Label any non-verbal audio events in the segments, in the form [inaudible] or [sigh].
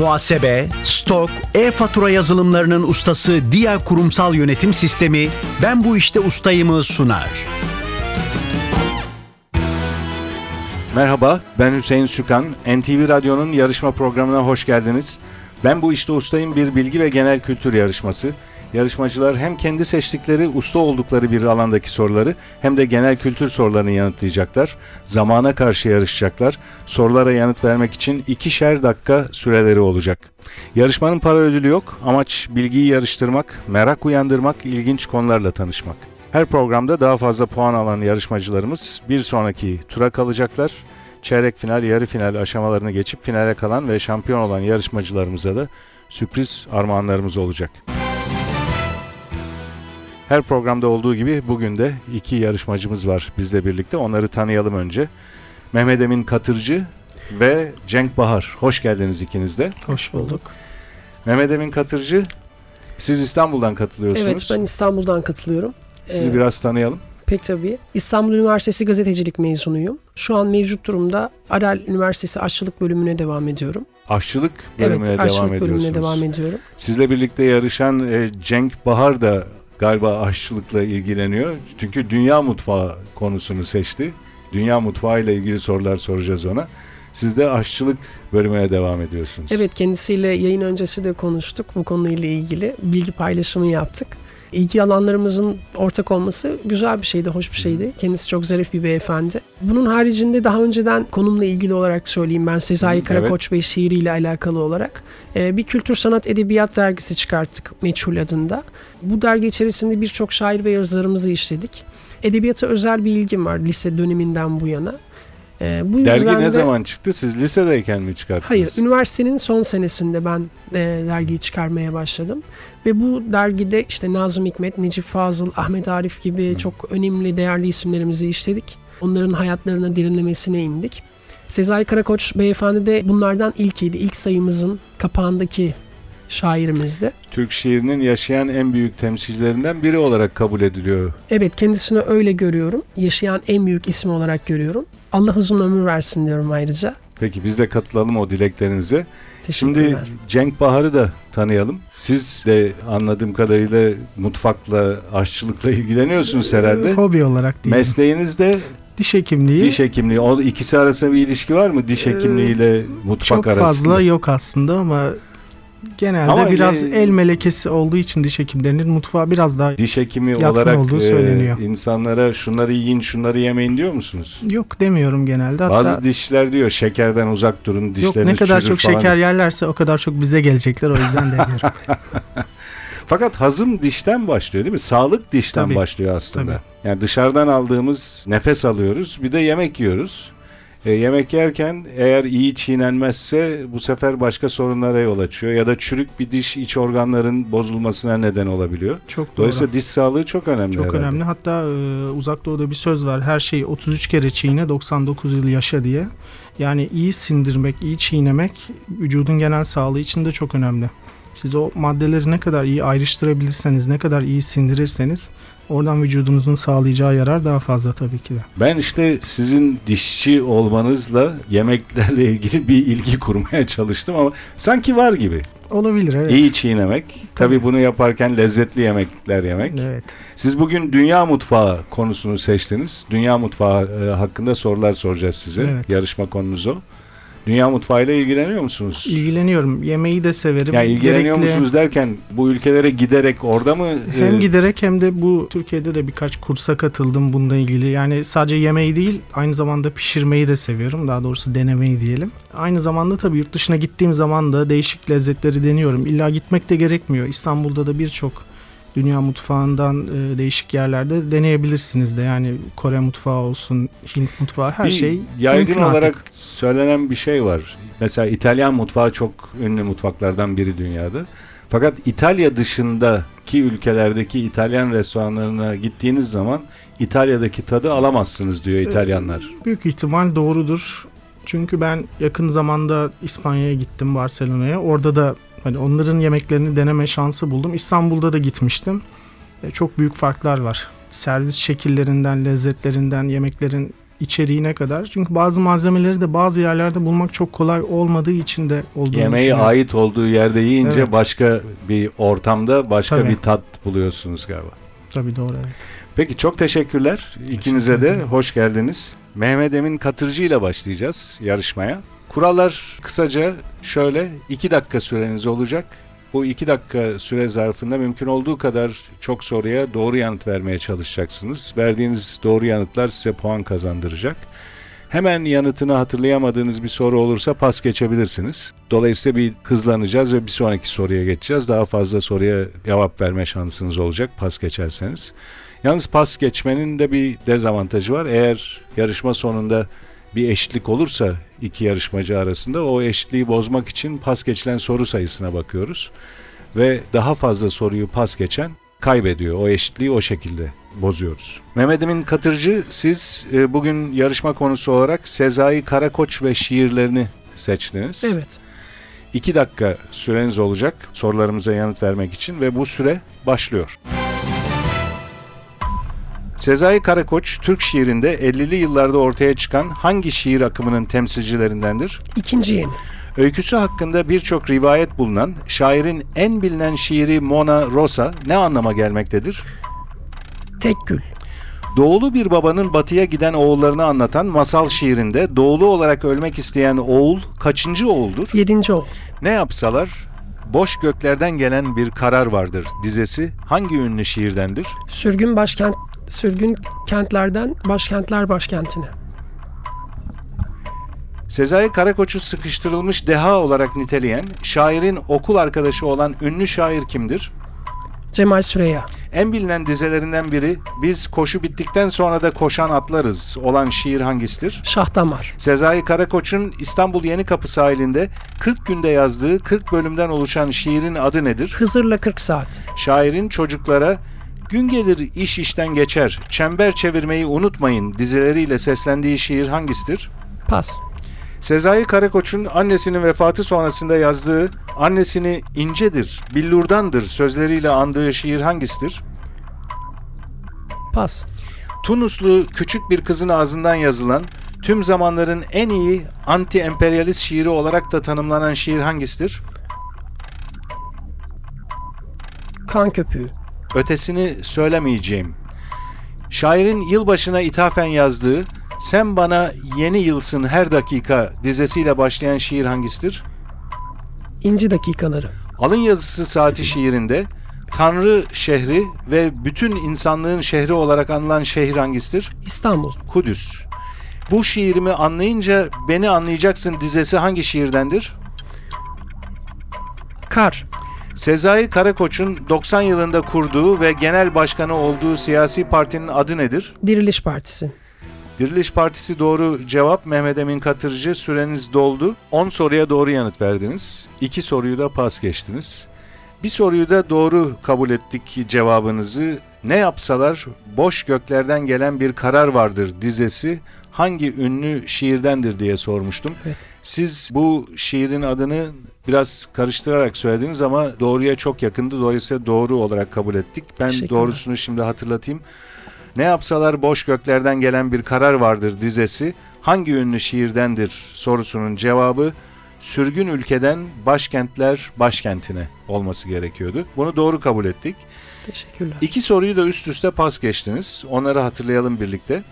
Muhasebe, stok, e-fatura yazılımlarının ustası Dia Kurumsal Yönetim Sistemi Ben Bu İşte Ustayım'ı sunar. Merhaba, ben Hüseyin Sükan. NTV Radyo'nun yarışma programına hoş geldiniz. Ben bu işte ustayım bir bilgi ve genel kültür yarışması. Yarışmacılar hem kendi seçtikleri, usta oldukları bir alandaki soruları hem de genel kültür sorularını yanıtlayacaklar. Zamana karşı yarışacaklar. Sorulara yanıt vermek için ikişer dakika süreleri olacak. Yarışmanın para ödülü yok. Amaç bilgiyi yarıştırmak, merak uyandırmak, ilginç konularla tanışmak. Her programda daha fazla puan alan yarışmacılarımız bir sonraki tura kalacaklar. Çeyrek final, yarı final aşamalarını geçip finale kalan ve şampiyon olan yarışmacılarımıza da sürpriz armağanlarımız olacak. Her programda olduğu gibi bugün de iki yarışmacımız var bizle birlikte. Onları tanıyalım önce. Mehmet Emin Katırcı ve Cenk Bahar. Hoş geldiniz ikiniz de. Hoş bulduk. Mehmet Emin Katırcı, siz İstanbul'dan katılıyorsunuz. Evet ben İstanbul'dan katılıyorum. Sizi Ee, biraz tanıyalım. Pek tabii. İstanbul Üniversitesi gazetecilik mezunuyum. Şu an mevcut durumda Aral Üniversitesi aşçılık bölümüne devam ediyorum. Aşçılık bölümüne evet devam aşçılık ediyorsunuz. bölümüne devam ediyorum. Sizle birlikte yarışan e, Cenk Bahar da galiba aşçılıkla ilgileniyor. Çünkü dünya mutfağı konusunu seçti. Dünya mutfağı ile ilgili sorular soracağız ona. Siz de aşçılık bölümüne devam ediyorsunuz. Evet kendisiyle yayın öncesi de konuştuk bu konuyla ilgili. Bilgi paylaşımı yaptık. İlgi alanlarımızın ortak olması güzel bir şeydi, hoş bir şeydi. Kendisi çok zarif bir beyefendi. Bunun haricinde daha önceden konumla ilgili olarak söyleyeyim ben Sezai Karakoç Bey şiiriyle alakalı olarak. Ee, bir kültür sanat edebiyat dergisi çıkarttık Meçhul adında. Bu dergi içerisinde birçok şair ve yazarımızı işledik. Edebiyata özel bir ilgim var lise döneminden bu yana. Ee, bu Dergi yüzden ne de- zaman çıktı? Siz lisedeyken mi çıkarttınız? Hayır, üniversitenin son senesinde ben e, dergiyi çıkarmaya başladım. Ve bu dergide işte Nazım Hikmet, Necip Fazıl, Ahmet Arif gibi çok önemli, değerli isimlerimizi işledik. Onların hayatlarına derinlemesine indik. Sezai Karakoç beyefendi de bunlardan ilkiydi. İlk sayımızın kapağındaki şairimizdi. Türk şiirinin yaşayan en büyük temsilcilerinden biri olarak kabul ediliyor. Evet kendisini öyle görüyorum. Yaşayan en büyük ismi olarak görüyorum. Allah uzun ömür versin diyorum ayrıca. Peki biz de katılalım o dileklerinize. Şimdi. Cenk Bahar'ı da tanıyalım. Siz de anladığım kadarıyla mutfakla, aşçılıkla ilgileniyorsunuz herhalde. Hobi olarak değil. Mesleğiniz de diş hekimliği diş hekimliği. O ikisi arasında bir ilişki var mı? Diş Ee, hekimliğiyle mutfak çok arasında. fazla yok aslında ama genelde Ama biraz e- el melekesi olduğu için diş hekimlerinin mutfağı biraz daha Diş hekimi olarak olduğu e, söyleniyor. insanlara şunları yiyin, şunları yemeyin diyor musunuz? yok demiyorum genelde. Hatta Bazı dişler diyor şekerden uzak durun, yok dişleriniz ne kadar çok falan. şeker yerlerse o kadar çok bize gelecekler o yüzden demiyorum. [laughs] Fakat hazım dişten başlıyor değil mi? Sağlık dişten Tabii. başlıyor aslında. Yani dışarıdan aldığımız nefes alıyoruz, bir de yemek yiyoruz. E, yemek yerken eğer iyi çiğnenmezse bu sefer başka sorunlara yol açıyor ya da çürük bir diş iç organların bozulmasına neden olabiliyor. çok doğru. Dolayısıyla diş sağlığı çok önemli Çok herhalde. önemli. Hatta e, uzak doğuda bir söz var. Her şeyi 33 kere çiğne 99 yıl yaşa diye. Yani iyi sindirmek, iyi çiğnemek vücudun genel sağlığı için de çok önemli. Siz o maddeleri ne kadar iyi ayrıştırabilirseniz, ne kadar iyi sindirirseniz oradan vücudunuzun sağlayacağı yarar daha fazla tabii ki de. Ben işte sizin dişçi olmanızla yemeklerle ilgili bir ilgi kurmaya çalıştım ama sanki var gibi. Olabilir evet. İyi çiğnemek. Tabii, Tabii. bunu yaparken lezzetli yemekler yemek. Evet. Siz bugün dünya mutfağı konusunu seçtiniz. Dünya mutfağı e, hakkında sorular soracağız size. Evet. Yarışma konumuz o. Dünya mutfağıyla ilgileniyor musunuz? İlgileniyorum. Yemeği de severim. yani ilgileniyor Gerekli- musunuz derken bu ülkelere giderek orada mı? Hem e, giderek hem de bu Türkiye'de de birkaç kursa katıldım bununla ilgili. Yani sadece yemeği değil aynı zamanda pişirmeyi de seviyorum. Daha doğrusu denemeyi diyelim. Aynı zamanda tabii yurt dışına gittiğim zaman da değişik lezzetleri deniyorum. İlla gitmek de gerekmiyor. İstanbul'da da birçok dünya mutfağından e, değişik yerlerde deneyebilirsiniz de. Yani Kore mutfağı olsun, Hint mutfağı her bir şey yaygın mümkün artık. olarak söylenen bir şey var. Mesela İtalyan mutfağı çok ünlü mutfaklardan biri dünyada. Fakat İtalya dışındaki ülkelerdeki İtalyan restoranlarına gittiğiniz zaman İtalya'daki tadı alamazsınız diyor İtalyanlar. Büyük ihtimal doğrudur. Çünkü ben yakın zamanda İspanya'ya gittim Barcelona'ya. Orada da hani onların yemeklerini deneme şansı buldum. İstanbul'da da gitmiştim. E, çok büyük farklar var. Servis şekillerinden, lezzetlerinden, yemeklerin içeriğine kadar. Çünkü bazı malzemeleri de bazı yerlerde bulmak çok kolay olmadığı için de olduğunu Yemeği düşünüyorum. ait olduğu yerde yiyince Evet. başka bir ortamda başka Tabii. bir tat buluyorsunuz galiba. Tabii doğru evet. Peki çok teşekkürler. İkinize de ederim. hoş geldiniz. Mehmet Emin Katırcı ile başlayacağız yarışmaya. Kurallar kısaca şöyle iki dakika süreniz olacak. Bu iki dakika süre zarfında mümkün olduğu kadar çok soruya doğru yanıt vermeye çalışacaksınız. Verdiğiniz doğru yanıtlar size puan kazandıracak. Hemen yanıtını hatırlayamadığınız bir soru olursa pas geçebilirsiniz. Dolayısıyla bir hızlanacağız ve bir sonraki soruya geçeceğiz. Daha fazla soruya cevap verme şansınız olacak pas geçerseniz. Yalnız pas geçmenin de bir dezavantajı var. Eğer yarışma sonunda bir eşitlik olursa iki yarışmacı arasında o eşitliği bozmak için pas geçilen soru sayısına bakıyoruz. Ve daha fazla soruyu pas geçen kaybediyor. O eşitliği o şekilde bozuyoruz. Mehmet Emin Katırcı siz e, bugün yarışma konusu olarak Sezai Karakoç ve şiirlerini seçtiniz. Evet. İki dakika süreniz olacak sorularımıza yanıt vermek için ve bu süre başlıyor. Sezai Karakoç Türk şiirinde 50'li yıllarda ortaya çıkan hangi şiir akımının temsilcilerindendir? İkinci yeni. Öyküsü hakkında birçok rivayet bulunan şairin en bilinen şiiri Mona Rosa ne anlama gelmektedir? Tek gül. Doğulu bir babanın batıya giden oğullarını anlatan masal şiirinde doğulu olarak ölmek isteyen oğul kaçıncı oğuldur? Yedinci ol. Ne yapsalar boş göklerden gelen bir karar vardır dizesi hangi ünlü şiirdendir? Sürgün başkent sürgün kentlerden başkentler başkentine. Sezai Karakoç'u sıkıştırılmış deha olarak niteleyen şairin okul arkadaşı olan ünlü şair kimdir? Cemal Süreya. En bilinen dizelerinden biri Biz koşu bittikten sonra da koşan atlarız olan şiir hangisidir? Şah Damar. Sezai Karakoç'un İstanbul Yenikapı sahilinde 40 günde yazdığı 40 bölümden oluşan şiirin adı nedir? Hızır'la 40 saat. Şairin çocuklara Gün gelir iş işten geçer, çember çevirmeyi unutmayın dizeleriyle seslendiği şiir hangisidir? Pas. Sezai Karakoç'un annesinin vefatı sonrasında yazdığı Annesini incedir, billurdandır sözleriyle andığı şiir hangisidir? Pas. Tunuslu küçük bir kızın ağzından yazılan, tüm zamanların en iyi anti-emperyalist şiiri olarak da tanımlanan şiir hangisidir? Kan köpüğü. Ötesini söylemeyeceğim. Şairin yılbaşına ithafen yazdığı Sen bana yeni yılsın her dakika dizesiyle başlayan şiir hangisidir? İnci dakikaları. Alın yazısı saati şiirinde Tanrı şehri ve bütün insanlığın şehri olarak anılan şehir hangisidir? İstanbul. Kudüs. Bu şiirimi anlayınca beni anlayacaksın dizesi hangi şiirdendir? Kar. Sezai Karakoç'un 90 yılında kurduğu ve genel başkanı olduğu siyasi partinin adı nedir? Diriliş Partisi. Diriliş Partisi doğru cevap Mehmet Emin Katırcı süreniz doldu. 10 soruya doğru yanıt verdiniz. 2 soruyu da pas geçtiniz. Bir soruyu da doğru kabul ettik cevabınızı. Ne yapsalar boş göklerden gelen bir karar vardır dizesi hangi ünlü şiirdendir diye sormuştum. Evet. Siz bu şiirin adını biraz karıştırarak söylediniz ama doğruya çok yakındı. Dolayısıyla doğru olarak kabul ettik. Ben doğrusunu şimdi hatırlatayım. Ne yapsalar boş göklerden gelen bir karar vardır dizesi hangi ünlü şiirdendir sorusunun cevabı sürgün ülkeden başkentler başkentine olması gerekiyordu. Bunu doğru kabul ettik. Teşekkürler. İki soruyu da üst üste pas geçtiniz. Onları hatırlayalım birlikte.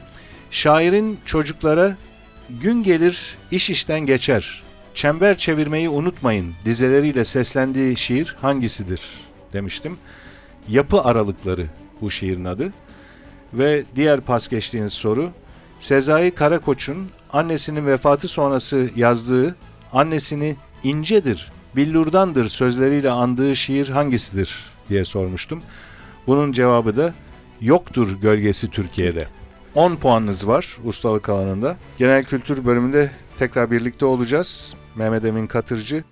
Şairin çocuklara gün gelir iş işten geçer. Çember çevirmeyi unutmayın dizeleriyle seslendiği şiir hangisidir demiştim. Yapı aralıkları bu şiirin adı. Ve diğer pas geçtiğiniz soru Sezai Karakoç'un annesinin vefatı sonrası yazdığı annesini incedir, billurdandır sözleriyle andığı şiir hangisidir diye sormuştum. Bunun cevabı da yoktur gölgesi Türkiye'de. 10 puanınız var ustalık alanında. Genel kültür bölümünde tekrar birlikte olacağız. Mehmet Emin Katırcı.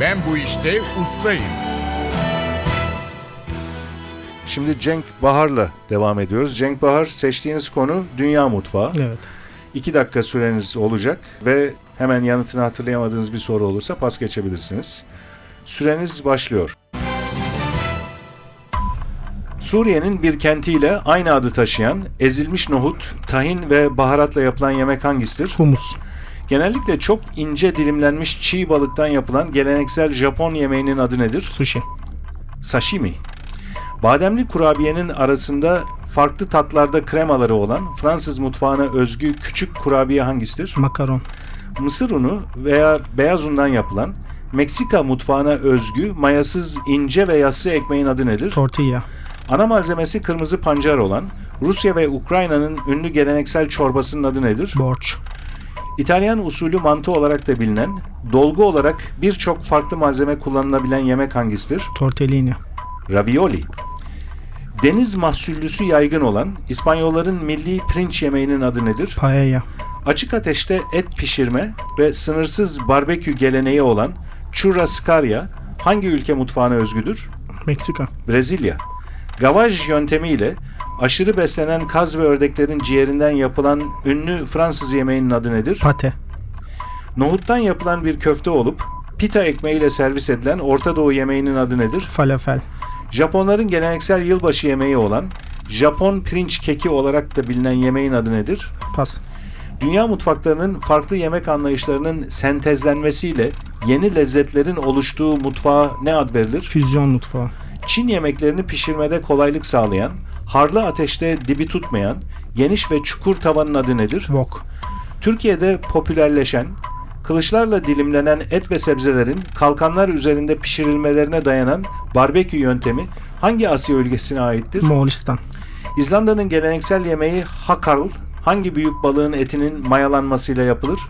Ben bu işte ustayım. Şimdi Cenk Bahar'la devam ediyoruz. Cenk Bahar seçtiğiniz konu Dünya Mutfağı. Evet. 2 dakika süreniz olacak ve hemen yanıtını hatırlayamadığınız bir soru olursa pas geçebilirsiniz. Süreniz başlıyor. Suriye'nin bir kentiyle aynı adı taşıyan ezilmiş nohut, tahin ve baharatla yapılan yemek hangisidir? Humus. Genellikle çok ince dilimlenmiş çiğ balıktan yapılan geleneksel Japon yemeğinin adı nedir? Sushi. Sashimi. Bademli kurabiyenin arasında farklı tatlarda kremaları olan Fransız mutfağına özgü küçük kurabiye hangisidir? Makaron. Mısır unu veya beyaz undan yapılan Meksika mutfağına özgü mayasız ince ve yassı ekmeğin adı nedir? Tortilla. Ana malzemesi kırmızı pancar olan Rusya ve Ukrayna'nın ünlü geleneksel çorbasının adı nedir? Borç. İtalyan usulü mantı olarak da bilinen, dolgu olarak birçok farklı malzeme kullanılabilen yemek hangisidir? Tortellini. Ravioli. Deniz mahsullüsü yaygın olan İspanyolların milli pirinç yemeğinin adı nedir? Paella. Açık ateşte et pişirme ve sınırsız barbekü geleneği olan churrascaria hangi ülke mutfağına özgüdür? Meksika. Brezilya. Gavaj yöntemiyle aşırı beslenen kaz ve ördeklerin ciğerinden yapılan ünlü Fransız yemeğinin adı nedir? Pate. Nohuttan yapılan bir köfte olup pita ekmeğiyle servis edilen Orta Doğu yemeğinin adı nedir? Falafel. Japonların geleneksel yılbaşı yemeği olan Japon pirinç keki olarak da bilinen yemeğin adı nedir? Pas. Dünya mutfaklarının farklı yemek anlayışlarının sentezlenmesiyle yeni lezzetlerin oluştuğu mutfağa ne ad verilir? Füzyon mutfağı. Çin yemeklerini pişirmede kolaylık sağlayan, harlı ateşte dibi tutmayan, geniş ve çukur tavanın adı nedir? Wok. Türkiye'de popülerleşen, kılıçlarla dilimlenen et ve sebzelerin kalkanlar üzerinde pişirilmelerine dayanan barbekü yöntemi hangi Asya ülkesine aittir? Moğolistan. İzlanda'nın geleneksel yemeği hakarl hangi büyük balığın etinin mayalanmasıyla yapılır?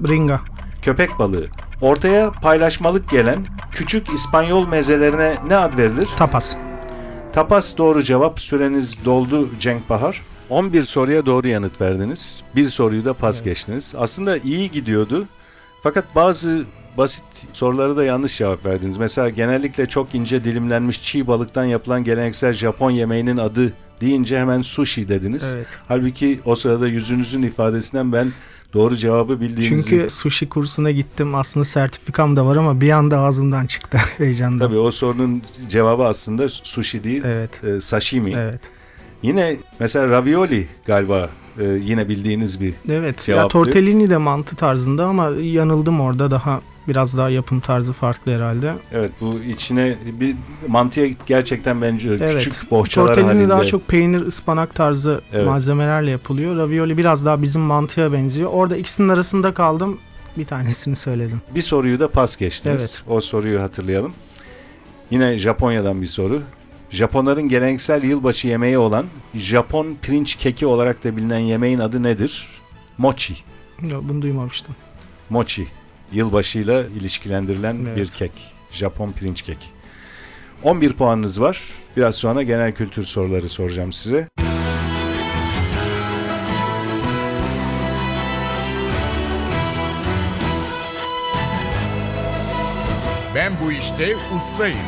Bringa. Köpek balığı. Ortaya paylaşmalık gelen küçük İspanyol mezelerine ne ad verilir? Tapas. Tapas doğru cevap. Süreniz doldu Cenk Bahar. 11 soruya doğru yanıt verdiniz. Bir soruyu da pas geçtiniz. Aslında iyi gidiyordu. Fakat bazı basit sorulara da yanlış cevap verdiniz. Mesela genellikle çok ince dilimlenmiş çiğ balıktan yapılan geleneksel Japon yemeğinin adı deyince hemen sushi dediniz. Evet. Halbuki o sırada yüzünüzün ifadesinden ben doğru cevabı bildiğinizi... Çünkü sushi kursuna gittim. Aslında sertifikam da var ama bir anda ağzımdan çıktı [laughs] heyecandan. Tabii o sorunun cevabı aslında sushi değil, Evet. e, sashimi. Evet. Yine mesela ravioli galiba e, yine bildiğiniz bir Evet. Ya Cevap tortellini de mantı tarzında ama yanıldım orada daha biraz daha yapım tarzı farklı herhalde. Evet bu içine bir mantıya gerçekten bence Evet. küçük bohçalar Tortellini halinde. daha çok peynir, ıspanak tarzı Evet. malzemelerle yapılıyor. Ravioli biraz daha bizim mantıya benziyor. Orada ikisinin arasında kaldım. Bir tanesini söyledim. Bir soruyu da pas geçtiniz. Evet. O soruyu hatırlayalım. Yine Japonya'dan bir soru. Japonların geleneksel yılbaşı yemeği olan Japon pirinç keki olarak da bilinen yemeğin adı nedir? Mochi. Yok, bunu duymamıştım. Mochi. Yılbaşıyla ilişkilendirilen Evet. bir kek. Japon pirinç keki. 11 puanınız var. Biraz sonra genel kültür soruları soracağım size. Ben bu işte ustayım.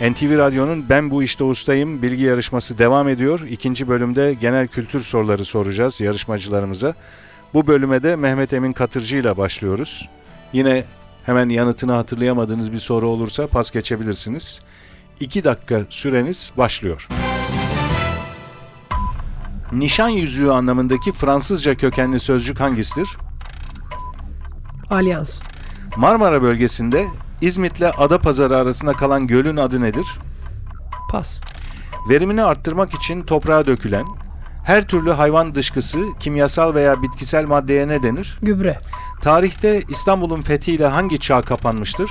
NTV Radyo'nun Ben Bu İşte Ustayım bilgi yarışması devam ediyor. İkinci bölümde genel kültür soruları soracağız yarışmacılarımıza. Bu bölüme de Mehmet Emin Katırcı ile başlıyoruz. Yine hemen yanıtını hatırlayamadığınız bir soru olursa pas geçebilirsiniz. 2 dakika süreniz başlıyor. Nişan yüzüğü anlamındaki Fransızca kökenli sözcük hangisidir? Alyans. Marmara bölgesinde İzmit'le Adapazarı arasında kalan gölün adı nedir? Pas. Verimini arttırmak için toprağa dökülen her türlü hayvan dışkısı kimyasal veya bitkisel maddeye ne denir? Gübre. Tarihte İstanbul'un fethiyle hangi çağ kapanmıştır?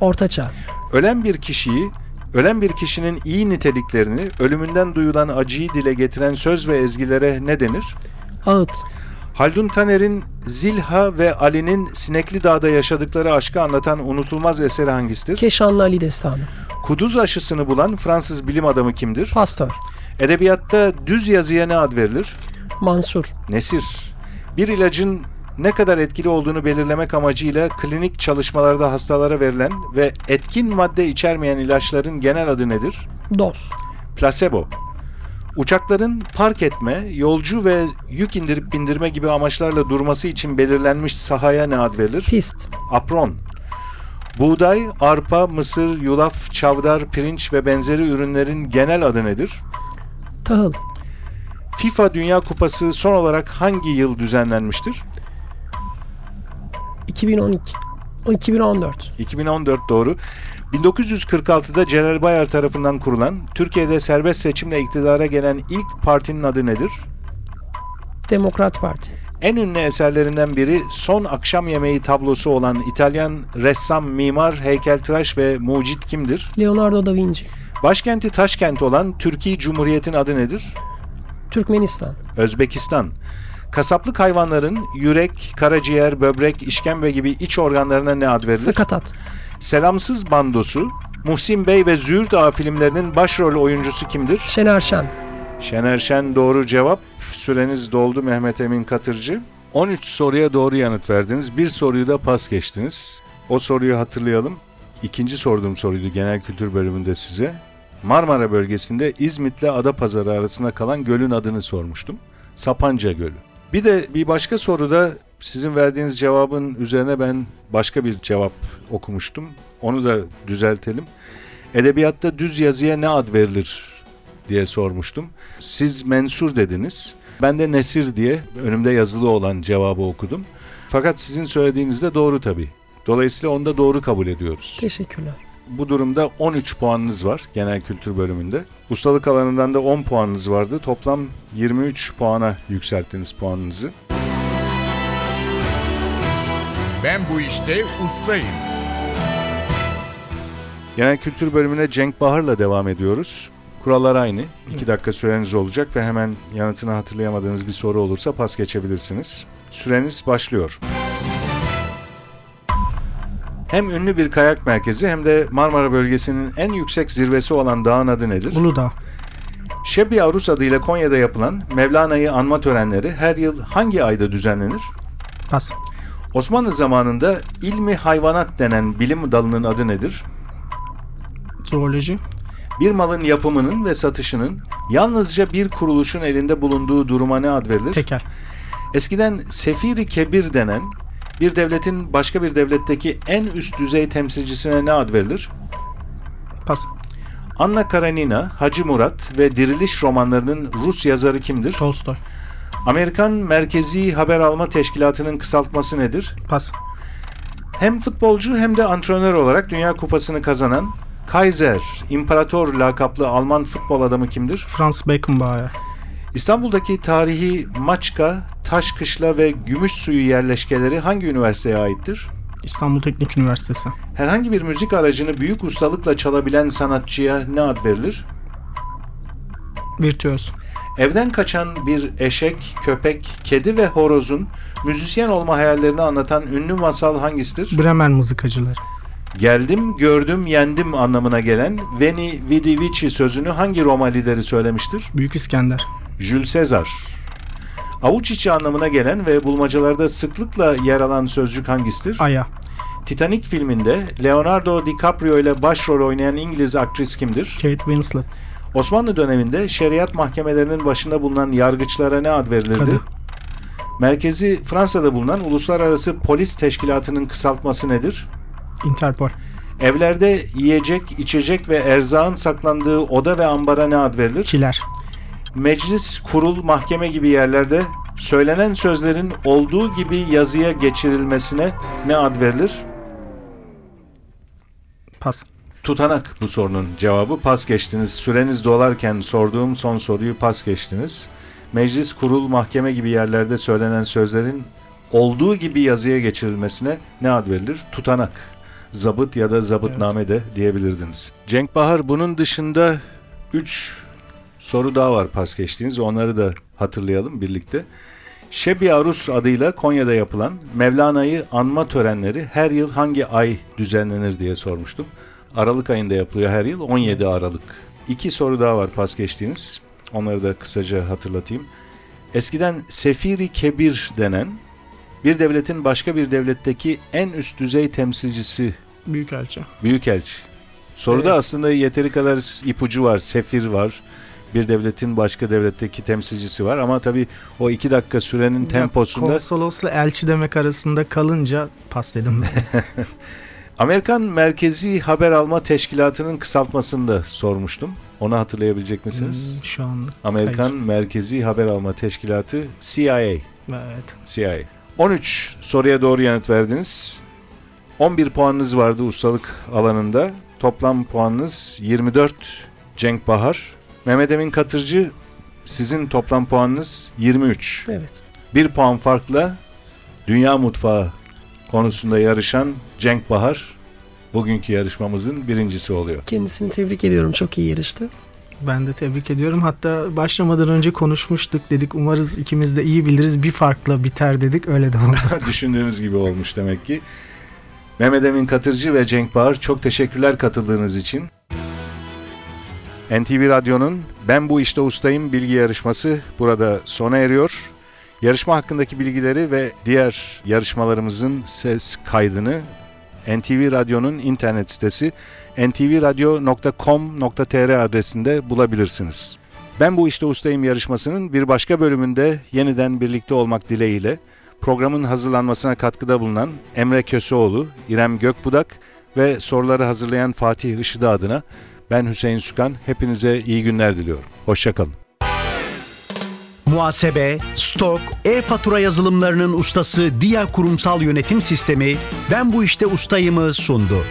Ortaçağ. Ölen bir kişiyi, ölen bir kişinin iyi niteliklerini, ölümünden duyulan acıyı dile getiren söz ve ezgilere ne denir? Ağıt. Haldun Taner'in Zilha ve Ali'nin Sinekli Dağ'da yaşadıkları aşkı anlatan unutulmaz eseri hangisidir? Keşanlı Ali Destanı. Kuduz aşısını bulan Fransız bilim adamı kimdir? Pastör. Edebiyatta düz yazıya ne ad verilir? Mansur. Nesir. Bir ilacın ne kadar etkili olduğunu belirlemek amacıyla klinik çalışmalarda hastalara verilen ve etkin madde içermeyen ilaçların genel adı nedir? Doz. Plasebo. Uçakların park etme, yolcu ve yük indirip bindirme gibi amaçlarla durması için belirlenmiş sahaya ne ad verilir? Pist. Apron. Buğday, arpa, mısır, yulaf, çavdar, pirinç ve benzeri ürünlerin genel adı nedir? Tahıl. FIFA Dünya Kupası son olarak hangi yıl düzenlenmiştir? 2012. O 2014. 2014 doğru. 1946'da Celal Bayar tarafından kurulan, Türkiye'de serbest seçimle iktidara gelen ilk partinin adı nedir? Demokrat Parti. En ünlü eserlerinden biri Son Akşam Yemeği tablosu olan İtalyan ressam, mimar, heykeltıraş ve mucit kimdir? Leonardo da Vinci. Başkenti Taşkent olan Türkiye Cumhuriyet'in adı nedir? Türkmenistan. Özbekistan. Kasaplık hayvanların yürek, karaciğer, böbrek, işkembe gibi iç organlarına ne ad verilir? Sakatat. Selamsız Bandosu, Muhsin Bey ve Züğürt Ağa filmlerinin başrol oyuncusu kimdir? Şener Şen. Şener Şen doğru cevap. Süreniz doldu Mehmet Emin Katırcı. 13 soruya doğru yanıt verdiniz. Bir soruyu da pas geçtiniz. O soruyu hatırlayalım. İkinci sorduğum soruydu genel kültür bölümünde size. Marmara bölgesinde İzmit'le Adapazarı arasında kalan gölün adını sormuştum. Sapanca Gölü. Bir de bir başka soruda sizin verdiğiniz cevabın üzerine ben başka bir cevap okumuştum. Onu da düzeltelim. Edebiyatta düz yazıya ne ad verilir diye sormuştum. Siz mensur dediniz. Ben de nesir diye önümde yazılı olan cevabı okudum. Fakat sizin söylediğiniz de doğru tabii. Dolayısıyla onu da doğru kabul ediyoruz. Teşekkürler. Bu durumda 13 puanınız var genel kültür bölümünde. Ustalık alanından da 10 puanınız vardı. Toplam 23 puana yükselttiniz puanınızı. Ben bu işte ustayım. Genel kültür bölümüne Cenk Bahar'la devam ediyoruz. Kurallar aynı. 2 dakika süreniz olacak ve hemen yanıtını hatırlayamadığınız bir soru olursa pas geçebilirsiniz. Süreniz başlıyor. Hem ünlü bir kayak merkezi hem de Marmara bölgesinin en yüksek zirvesi olan dağın adı nedir? Uludağ. Şebi Arus adıyla Konya'da yapılan Mevlana'yı anma törenleri her yıl hangi ayda düzenlenir? Pas. Osmanlı zamanında ilmi hayvanat denen bilim dalının adı nedir? Zooloji. Bir malın yapımının ve satışının yalnızca bir kuruluşun elinde bulunduğu duruma ne ad verilir? Tekel. Eskiden sefiri kebir denen bir devletin başka bir devletteki en üst düzey temsilcisine ne ad verilir? Pas. Anna Karenina, Hacı Murat ve Diriliş romanlarının Rus yazarı kimdir? Tolstoy. Amerikan Merkezi Haber Alma Teşkilatı'nın kısaltması nedir? Pas. Hem futbolcu hem de antrenör olarak Dünya Kupası'nı kazanan Kaiser, İmparator lakaplı Alman futbol adamı kimdir? Franz Beckenbauer. İstanbul'daki tarihi Maçka, Taşkışla ve Gümüşsuyu yerleşkeleri hangi üniversiteye aittir? İstanbul Teknik Üniversitesi. Herhangi bir müzik aracını büyük ustalıkla çalabilen sanatçıya ne ad verilir? Virtüöz. Evden kaçan bir eşek, köpek, kedi ve horozun müzisyen olma hayallerini anlatan ünlü masal hangisidir? Bremen mızıkacıları. Geldim, gördüm, yendim anlamına gelen Veni Vidi Vici sözünü hangi Roma lideri söylemiştir? Büyük İskender. Jules Caesar. Avuç içi anlamına gelen ve bulmacalarda sıklıkla yer alan sözcük hangisidir? Aya. Titanic filminde Leonardo DiCaprio ile başrol oynayan İngiliz aktris kimdir? Kate Winslet. Osmanlı döneminde şeriat mahkemelerinin başında bulunan yargıçlara ne ad verilirdi? Kadı. Merkezi Fransa'da bulunan Uluslararası Polis Teşkilatı'nın kısaltması nedir? Interpol. Evlerde yiyecek, içecek ve erzağın saklandığı oda ve ambara ne ad verilir? Kiler. Meclis, kurul, mahkeme gibi yerlerde söylenen sözlerin olduğu gibi yazıya geçirilmesine ne ad verilir? Pas. Tutanak bu sorunun cevabı. Pas geçtiniz. Süreniz dolarken sorduğum son soruyu pas geçtiniz. Meclis, kurul, mahkeme gibi yerlerde söylenen sözlerin olduğu gibi yazıya geçirilmesine ne ad verilir? Tutanak. Zabıt ya da zabıtname de diyebilirdiniz. Cenk Bahar bunun dışında 3 soru daha var pas geçtiğiniz. Onları da hatırlayalım birlikte. Şebi Arus adıyla Konya'da yapılan Mevlana'yı anma törenleri her yıl hangi ay düzenlenir diye sormuştum. Aralık ayında yapılıyor her yıl 17 Aralık. İki soru daha var pas geçtiğiniz. Onları da kısaca hatırlatayım. Eskiden Sefiri Kebir denen bir devletin başka bir devletteki en üst düzey temsilcisi Büyükelçi. Büyükelçi. Soruda Evet. aslında yeteri kadar ipucu var, sefir var. Bir devletin başka devletteki temsilcisi var ama tabii o iki dakika sürenin temposunda Konsolosla elçi demek arasında kalınca pas dedim. [laughs] Amerikan Merkezi Haber Alma Teşkilatı'nın kısaltmasını da sormuştum. Onu hatırlayabilecek misiniz? Hmm, Şu an Amerikan hayır. Merkezi Haber Alma Teşkilatı CIA. Evet. CIA. 13 soruya doğru yanıt verdiniz. 11 puanınız vardı ustalık alanında. Toplam puanınız 24 Cenk Bahar. Mehmet Emin Katırcı sizin toplam puanınız 23. Evet. Bir puan farkla Dünya Mutfağı konusunda yarışan Cenk Bahar bugünkü yarışmamızın birincisi oluyor. Kendisini tebrik ediyorum. Çok iyi yarıştı. Ben de tebrik ediyorum. Hatta başlamadan önce konuşmuştuk dedik. Umarız ikimiz de iyi biliriz. Bir farkla biter dedik. Öyle de oldu. [laughs] Düşündüğünüz gibi olmuş demek ki. Mehmet Emin Katırcı ve Cenk Bahar çok teşekkürler katıldığınız için. NTV Radyo'nun Ben Bu İşte Ustayım bilgi yarışması burada sona eriyor. Yarışma hakkındaki bilgileri ve diğer yarışmalarımızın ses kaydını NTV Radyo'nun internet sitesi ntvradio.com.tr adresinde bulabilirsiniz. Ben Bu İşte Ustayım yarışmasının bir başka bölümünde yeniden birlikte olmak dileğiyle Programın hazırlanmasına katkıda bulunan Emre Köseoğlu, İrem Gökbudak ve soruları hazırlayan Fatih Işıdı adına ben Hüseyin Sükan. Hepinize iyi günler diliyorum. Hoşçakalın. Muhasebe, stok, e-fatura yazılımlarının ustası Dia Kurumsal Yönetim Sistemi Ben Bu İşte Ustayım'ı sundu.